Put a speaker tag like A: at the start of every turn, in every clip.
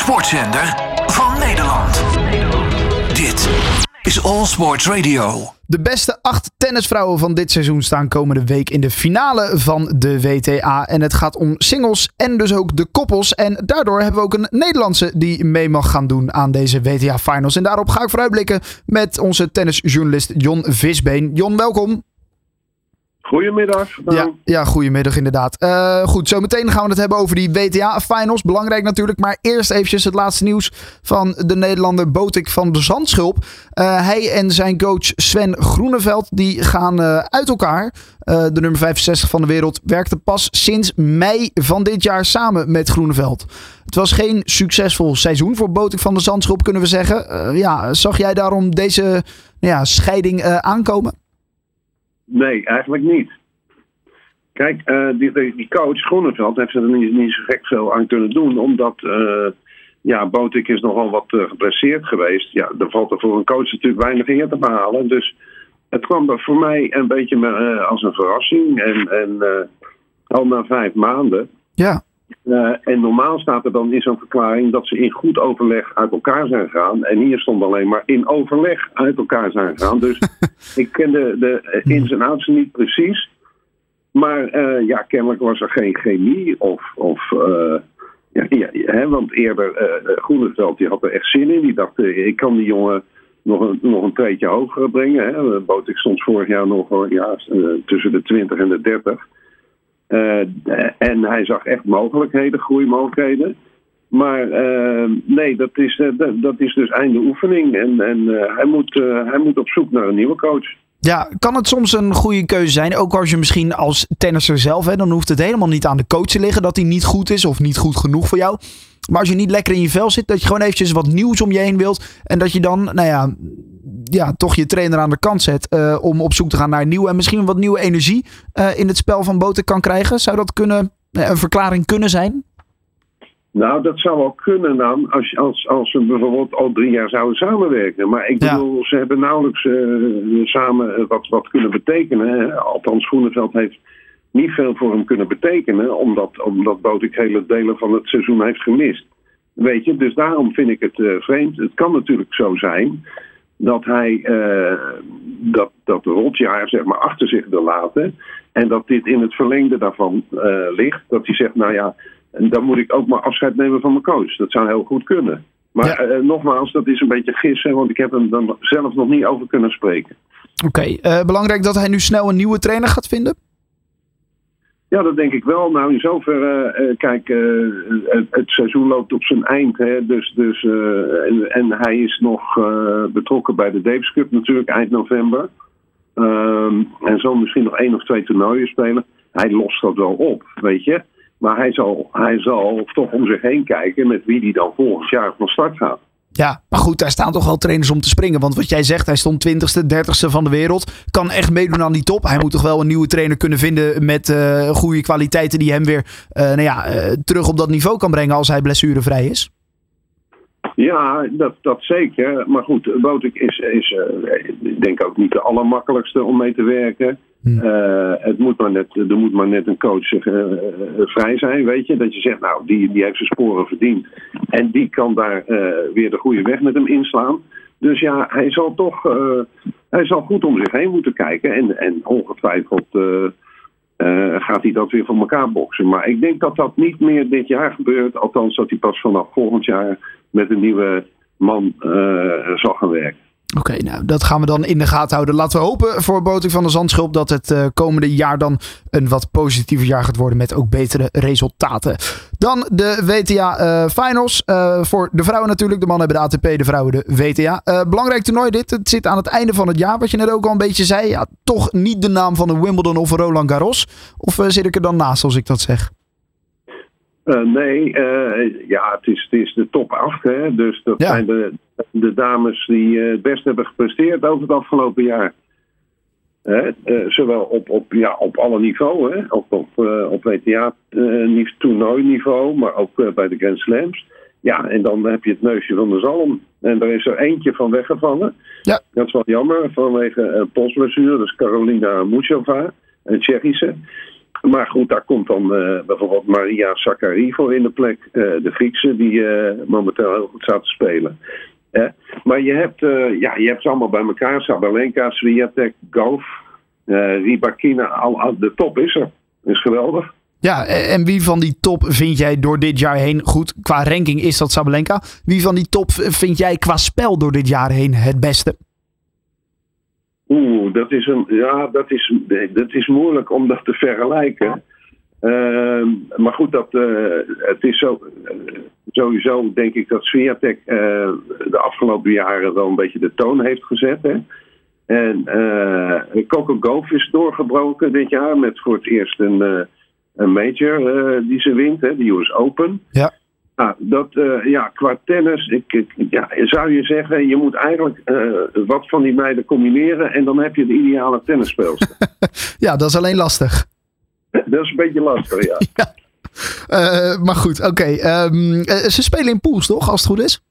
A: sportzender van Nederland. Dit is All Sports Radio.
B: De beste acht tennisvrouwen van dit seizoen staan komende week in de finale van de WTA. En het gaat om singles en dus ook de koppels. En daardoor hebben we ook een Nederlandse die mee mag gaan doen aan deze WTA Finals. En daarop ga ik vooruitblikken met onze tennisjournalist Jon Visbeen. Jon, welkom.
C: Goedemiddag.
B: Ja, ja, goedemiddag inderdaad. Uh, goed, zometeen gaan we het hebben over die WTA-finals. Belangrijk natuurlijk, maar eerst eventjes het laatste nieuws van de Nederlander Botik van de Zandschulp. Uh, hij en zijn coach Sven Groeneveld die gaan uh, uit elkaar. de nummer 65 van de wereld werkte pas sinds mei van dit jaar samen met Groeneveld. Het was geen succesvol seizoen voor Botik van de Zandschulp, kunnen we zeggen. ja, zag jij daarom deze ja, scheiding aankomen?
C: Nee, eigenlijk niet. Kijk, uh, die, die, coach Groeneveld heeft er niet, niet zo gek veel aan kunnen doen, omdat uh, ja, Botik is nogal wat uh, geblesseerd geweest. Ja, er valt er voor een coach natuurlijk weinig eer te behalen. Dus het kwam voor mij een beetje als een verrassing. En, en al na vijf maanden.
B: Ja.
C: Uh, en normaal staat er dan in zo'n verklaring dat ze in goed overleg uit elkaar zijn gegaan. En hier stond alleen maar in overleg uit elkaar zijn gegaan. Dus ik ken de, ins en outs niet precies. Maar uh, ja, kennelijk was er geen chemie of. of uh, ja, ja, hè, want eerder uh, Groeneveld die had er echt zin in. Die dacht, ik kan die jongen nog een, nog een treetje hoger brengen. Hè. Boot ik stond vorig jaar nog ja, tussen de 20 en de 30. Uh, en hij zag echt mogelijkheden, groeimogelijkheden. Maar uh, nee, dat is, uh, dat is dus einde oefening. En, en hij, moet, hij moet op zoek naar een nieuwe coach.
B: Ja, kan het soms een goede keuze zijn? Ook als je misschien als tennisser zelf, hè, dan hoeft het helemaal niet aan de coach te liggen dat hij niet goed is of niet goed genoeg voor jou. Maar als je niet lekker in je vel zit, dat je gewoon eventjes wat nieuws om je heen wilt. En dat je dan, nou ja, ja, toch je trainer aan de kant zet uh, om op zoek te gaan naar nieuwe en misschien wat nieuwe energie uh, in het spel van Boten kan krijgen. Zou dat kunnen, een verklaring kunnen zijn?
C: Nou, dat zou wel kunnen dan, als, als, als ze bijvoorbeeld al drie jaar zouden samenwerken. Maar ik bedoel, ja. ze hebben nauwelijks uh, samen wat, wat kunnen betekenen. Althans, Groeneveld heeft niet veel voor hem kunnen betekenen, omdat, omdat Botik hele delen van het seizoen heeft gemist. Weet je, dus daarom vind ik het uh, vreemd. Het kan natuurlijk zo zijn dat hij uh, dat, dat rotjaar zeg maar, achter zich wil laten. En dat dit in het verlengde daarvan uh, ligt. Dat hij zegt, nou ja, dan moet ik ook maar afscheid nemen van mijn coach. Dat zou heel goed kunnen. Maar ja. nogmaals, dat is een beetje gissen, want ik heb hem dan zelf nog niet over kunnen spreken.
B: Oké, okay. belangrijk dat hij nu snel een nieuwe trainer gaat vinden?
C: Ja, dat denk ik wel. Nou, in zoverre, uh, kijk, uh, het, seizoen loopt op zijn eind. Hè, dus, dus, uh, en, en, hij is nog betrokken bij de Davis Cup natuurlijk eind november. Um, en zal misschien nog één of twee toernooien spelen. Hij lost dat wel op, weet je. Maar hij zal, hij zal toch om zich heen kijken met wie hij dan volgend jaar van start gaat.
B: Ja, maar goed, daar staan toch wel trainers om te springen. Want wat jij zegt, hij stond 20ste, 30ste van de wereld. Kan echt meedoen aan die top. Hij moet toch wel een nieuwe trainer kunnen vinden met uh, goede kwaliteiten die hem weer uh, nou ja, uh, terug op dat niveau kan brengen als hij blessurevrij is.
C: Ja, dat, dat zeker. Maar goed, Botik is, is ik denk ook niet de allermakkelijkste om mee te werken. Hmm. Uh, het moet maar net, er moet maar net een coach uh, uh, vrij zijn, weet je. Dat je zegt, nou, die, die heeft zijn sporen verdiend. En die kan daar weer de goede weg met hem inslaan. Dus ja, hij zal toch hij zal goed om zich heen moeten kijken. En, en ongetwijfeld gaat hij dat weer voor elkaar boksen. Maar ik denk dat dat niet meer dit jaar gebeurt. Althans, dat hij pas vanaf volgend jaar met een nieuwe man zal gaan werken.
B: Oké, nou dat gaan we dan in de gaten houden. Laten we hopen voor Boting van de Zandschulp dat het uh, komende jaar dan een wat positiever jaar gaat worden met ook betere resultaten. Dan de WTA uh, Finals. Uh, voor de vrouwen natuurlijk. De mannen hebben de ATP, de vrouwen de WTA. belangrijk toernooi dit. Het zit aan het einde van het jaar, wat je net ook al een beetje zei. Ja, toch niet de naam van een Wimbledon of Roland Garros. Of zit ik er dan naast als ik dat zeg?
C: Uh, nee, uh, ja, het is, het is de top 8. Hè? Dus dat ja. zijn de, de dames die uh, het best hebben gepresteerd over het afgelopen jaar. zowel op, op, ja, op alle niveaus, hè? op, op, op WTA-toernooiniveau, maar ook bij de Grand Slams. Ja, en dan heb je het neusje van de zalm. En daar is er eentje van weggevallen.
B: Ja.
C: Dat is wel jammer vanwege een polsblessure. Dat is Carolina Muchova, een Tsjechische. Maar goed, daar komt dan bijvoorbeeld Maria Sakkari voor in de plek. de Griekse, die momenteel heel goed staat te spelen. Maar je hebt, ja, je hebt ze allemaal bij elkaar. Sabalenka, Swiatek, Gauff, Ribakina. Al, de top is er. Is geweldig.
B: Ja, en wie van die top vind jij door dit jaar heen goed? Qua ranking is dat Sabalenka. Wie van die top vind jij qua spel door dit jaar heen het beste?
C: Oeh, dat is, een, ja, dat is, dat is moeilijk om dat te vergelijken. Uh, maar goed, dat, uh, het is zo, uh, sowieso denk ik dat Sviatek uh, de afgelopen jaren wel een beetje de toon heeft gezet. Hè? En Coco Golf is doorgebroken dit jaar met voor het eerst een een major die ze wint, hè, de US Open.
B: Ja.
C: Nou, dat, uh, ja, qua tennis, ik, ik, ja, zou je zeggen, je moet eigenlijk uh, wat van die meiden combineren en dan heb je de ideale tennisspeelster.
B: ja, dat is alleen lastig.
C: dat is een beetje lastig, ja. ja.
B: maar goed, oké. Okay. Um, ehm, ze spelen in pools, toch, als het goed is?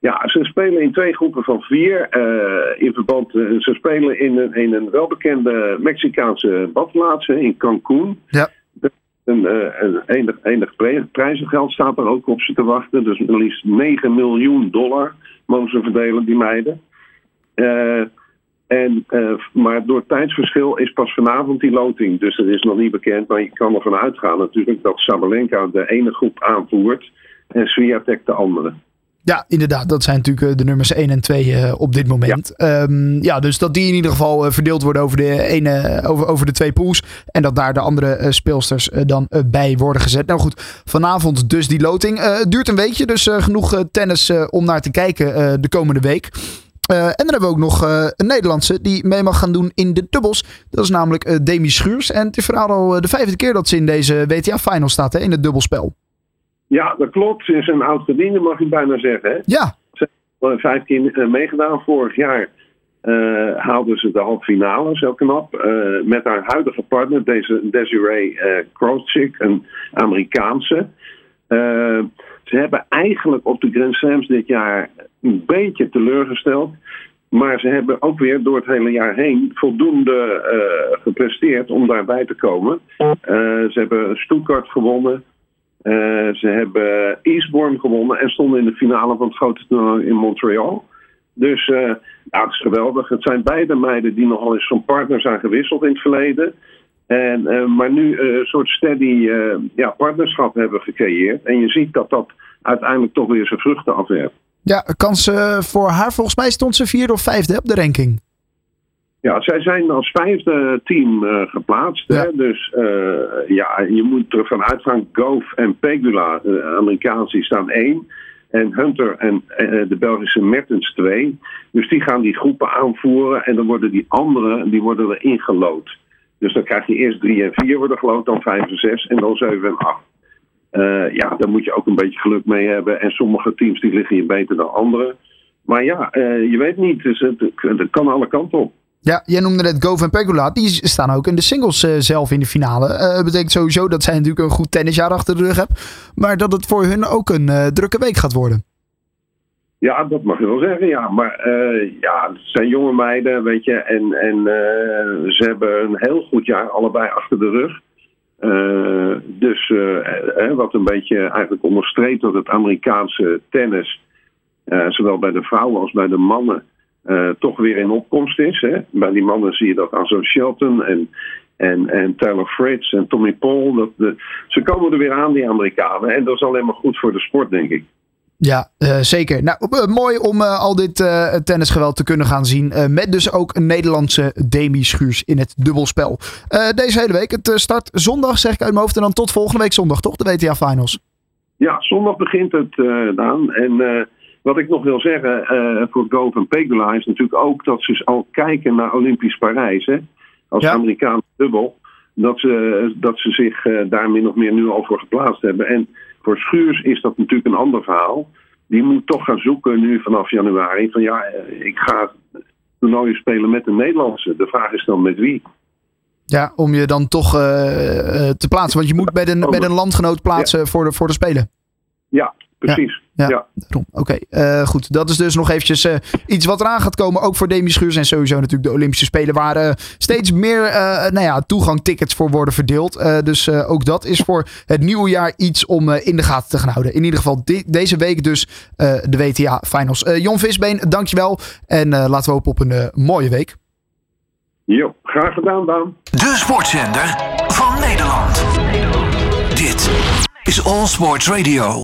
C: Ja, ze spelen in twee groepen van vier. Uh, in verband, uh, ze spelen in een, in een welbekende Mexicaanse badplaats in Cancún.
B: Ja.
C: Een, een enig, enig prijzengeld staat er ook op ze te wachten. Dus maar liefst 9 miljoen dollar mogen ze verdelen, die meiden. Uh, en, uh, maar door tijdsverschil is pas vanavond die loting. Dus dat is nog niet bekend. Maar je kan ervan uitgaan natuurlijk dat Sabalenka de ene groep aanvoert en Swiatek de andere.
B: Ja, inderdaad. Dat zijn natuurlijk eh, de nummers 1 en 2 uh, op dit moment. Ja. Um, ja, dus dat die in ieder geval uh, verdeeld worden over de, ene, over, over de twee pools. En dat daar de andere speelsters dan bij worden gezet. Nou goed, vanavond dus die loting. het duurt een weekje, dus genoeg tennis om naar te kijken de komende week. en dan hebben we ook nog een Nederlandse die mee mag gaan doen in de dubbels. Dat is namelijk Demi Schuurs. En het is vooral al de vijfde keer dat ze in deze WTA-final staat hè, in het dubbelspel.
C: Ja, dat klopt. Ze is een oud verdiende, mag ik bijna zeggen. Hè?
B: Ja.
C: Ze hebben vijf keer eh, meegedaan. Vorig jaar uh, haalden ze de halve finale, zo knap. Uh, met haar huidige partner, deze Desiree uh, een Amerikaanse. ze hebben eigenlijk op de Grand Slams dit jaar een beetje teleurgesteld. Maar ze hebben ook weer door het hele jaar heen voldoende gepresteerd om daarbij te komen. ze hebben Stuttgart gewonnen. Uh, ze hebben Eastbourne gewonnen en stonden in de finale van het grote toernooi in Montreal. Dus uh, ja, het is geweldig. Het zijn beide meiden die nogal eens van partner zijn gewisseld in het verleden. En, uh, maar nu een soort steady ja, partnerschap hebben gecreëerd. En je ziet dat dat uiteindelijk toch weer zijn vruchten afwerpt.
B: Ja, kans voor haar. Volgens mij stond ze vierde of vijfde op de ranking.
C: Ja, zij zijn als vijfde team uh, geplaatst. Ja. Hè? Dus uh, ja, je moet ervan uitgaan. Gove en Pegula, de Amerikaanse, staan één. En Hunter en uh, de Belgische Mertens twee. Dus die gaan die groepen aanvoeren. En dan worden die anderen die worden er ingelood. Dus dan krijg je eerst drie en vier worden gelood, dan vijf en zes en dan zeven en acht. ja, daar moet je ook een beetje geluk mee hebben. En sommige teams die liggen je beter dan andere. Maar ja, je weet niet. Dus het, het kan alle kanten op.
B: Ja, jij noemde net Gove en Pegula. Die staan ook in de singles uh, zelf in de finale. Uh, betekent sowieso dat zij natuurlijk een goed tennisjaar achter de rug hebben. Maar dat het voor hun ook een uh, drukke week gaat worden.
C: Ja, dat mag je wel zeggen, ja. Maar ja, het zijn jonge meiden, weet je. En, en ze hebben een heel goed jaar allebei achter de rug. dus wat een beetje eigenlijk onderstreept dat het Amerikaanse tennis... zowel bij de vrouwen als bij de mannen uh, toch weer in opkomst is. Hè. Bij die mannen zie je dat aan zo'n Shelton en, en, en Taylor Fritz en Tommy Paul. Dat de, ze komen er weer aan, die Amerikanen. En dat is alleen maar goed voor de sport, denk ik.
B: Ja, uh, zeker. Nou, uh, mooi om uh, al dit tennisgeweld te kunnen gaan zien. met dus ook een Nederlandse Demi Schuurs in het dubbelspel. deze hele week. Het start zondag, zeg ik uit mijn hoofd. En dan tot volgende week zondag, toch? De WTA Finals.
C: Ja, zondag begint het, Daan. En wat ik nog wil zeggen uh, voor Gove en Pegula is natuurlijk ook dat ze al kijken naar Olympisch Parijs. Hè, als ja. Amerikaans dubbel. Dat ze, dat ze zich uh, daar min of meer nu al voor geplaatst hebben. En voor Schuurs is dat natuurlijk een ander verhaal. Die moet toch gaan zoeken nu vanaf januari. Van ja, eh, ik ga toernooien spelen met de Nederlandse. De vraag is dan met wie.
B: Ja, om je dan toch uh, te plaatsen. Want je moet bij een, bij een landgenoot plaatsen ja. voor, de, voor de Spelen.
C: Ja, precies.
B: Ja. Oké, eh, goed. Dat is dus nog eventjes eh, iets wat eraan gaat komen. Ook voor Demi Schuurs en sowieso natuurlijk de Olympische Spelen. Waar eh, steeds meer eh, nou ja, toegangtickets voor worden verdeeld. Eh, dus eh, ook dat is voor het nieuwe jaar iets om in de gaten te gaan houden. In ieder geval deze week dus eh, de WTA Finals. Eh, Jon Visbeen, dankjewel. En eh, laten we hopen op een mooie week.
C: Jo, graag gedaan, Daan.
A: De sportzender van Nederland. Dit is All Sports Radio.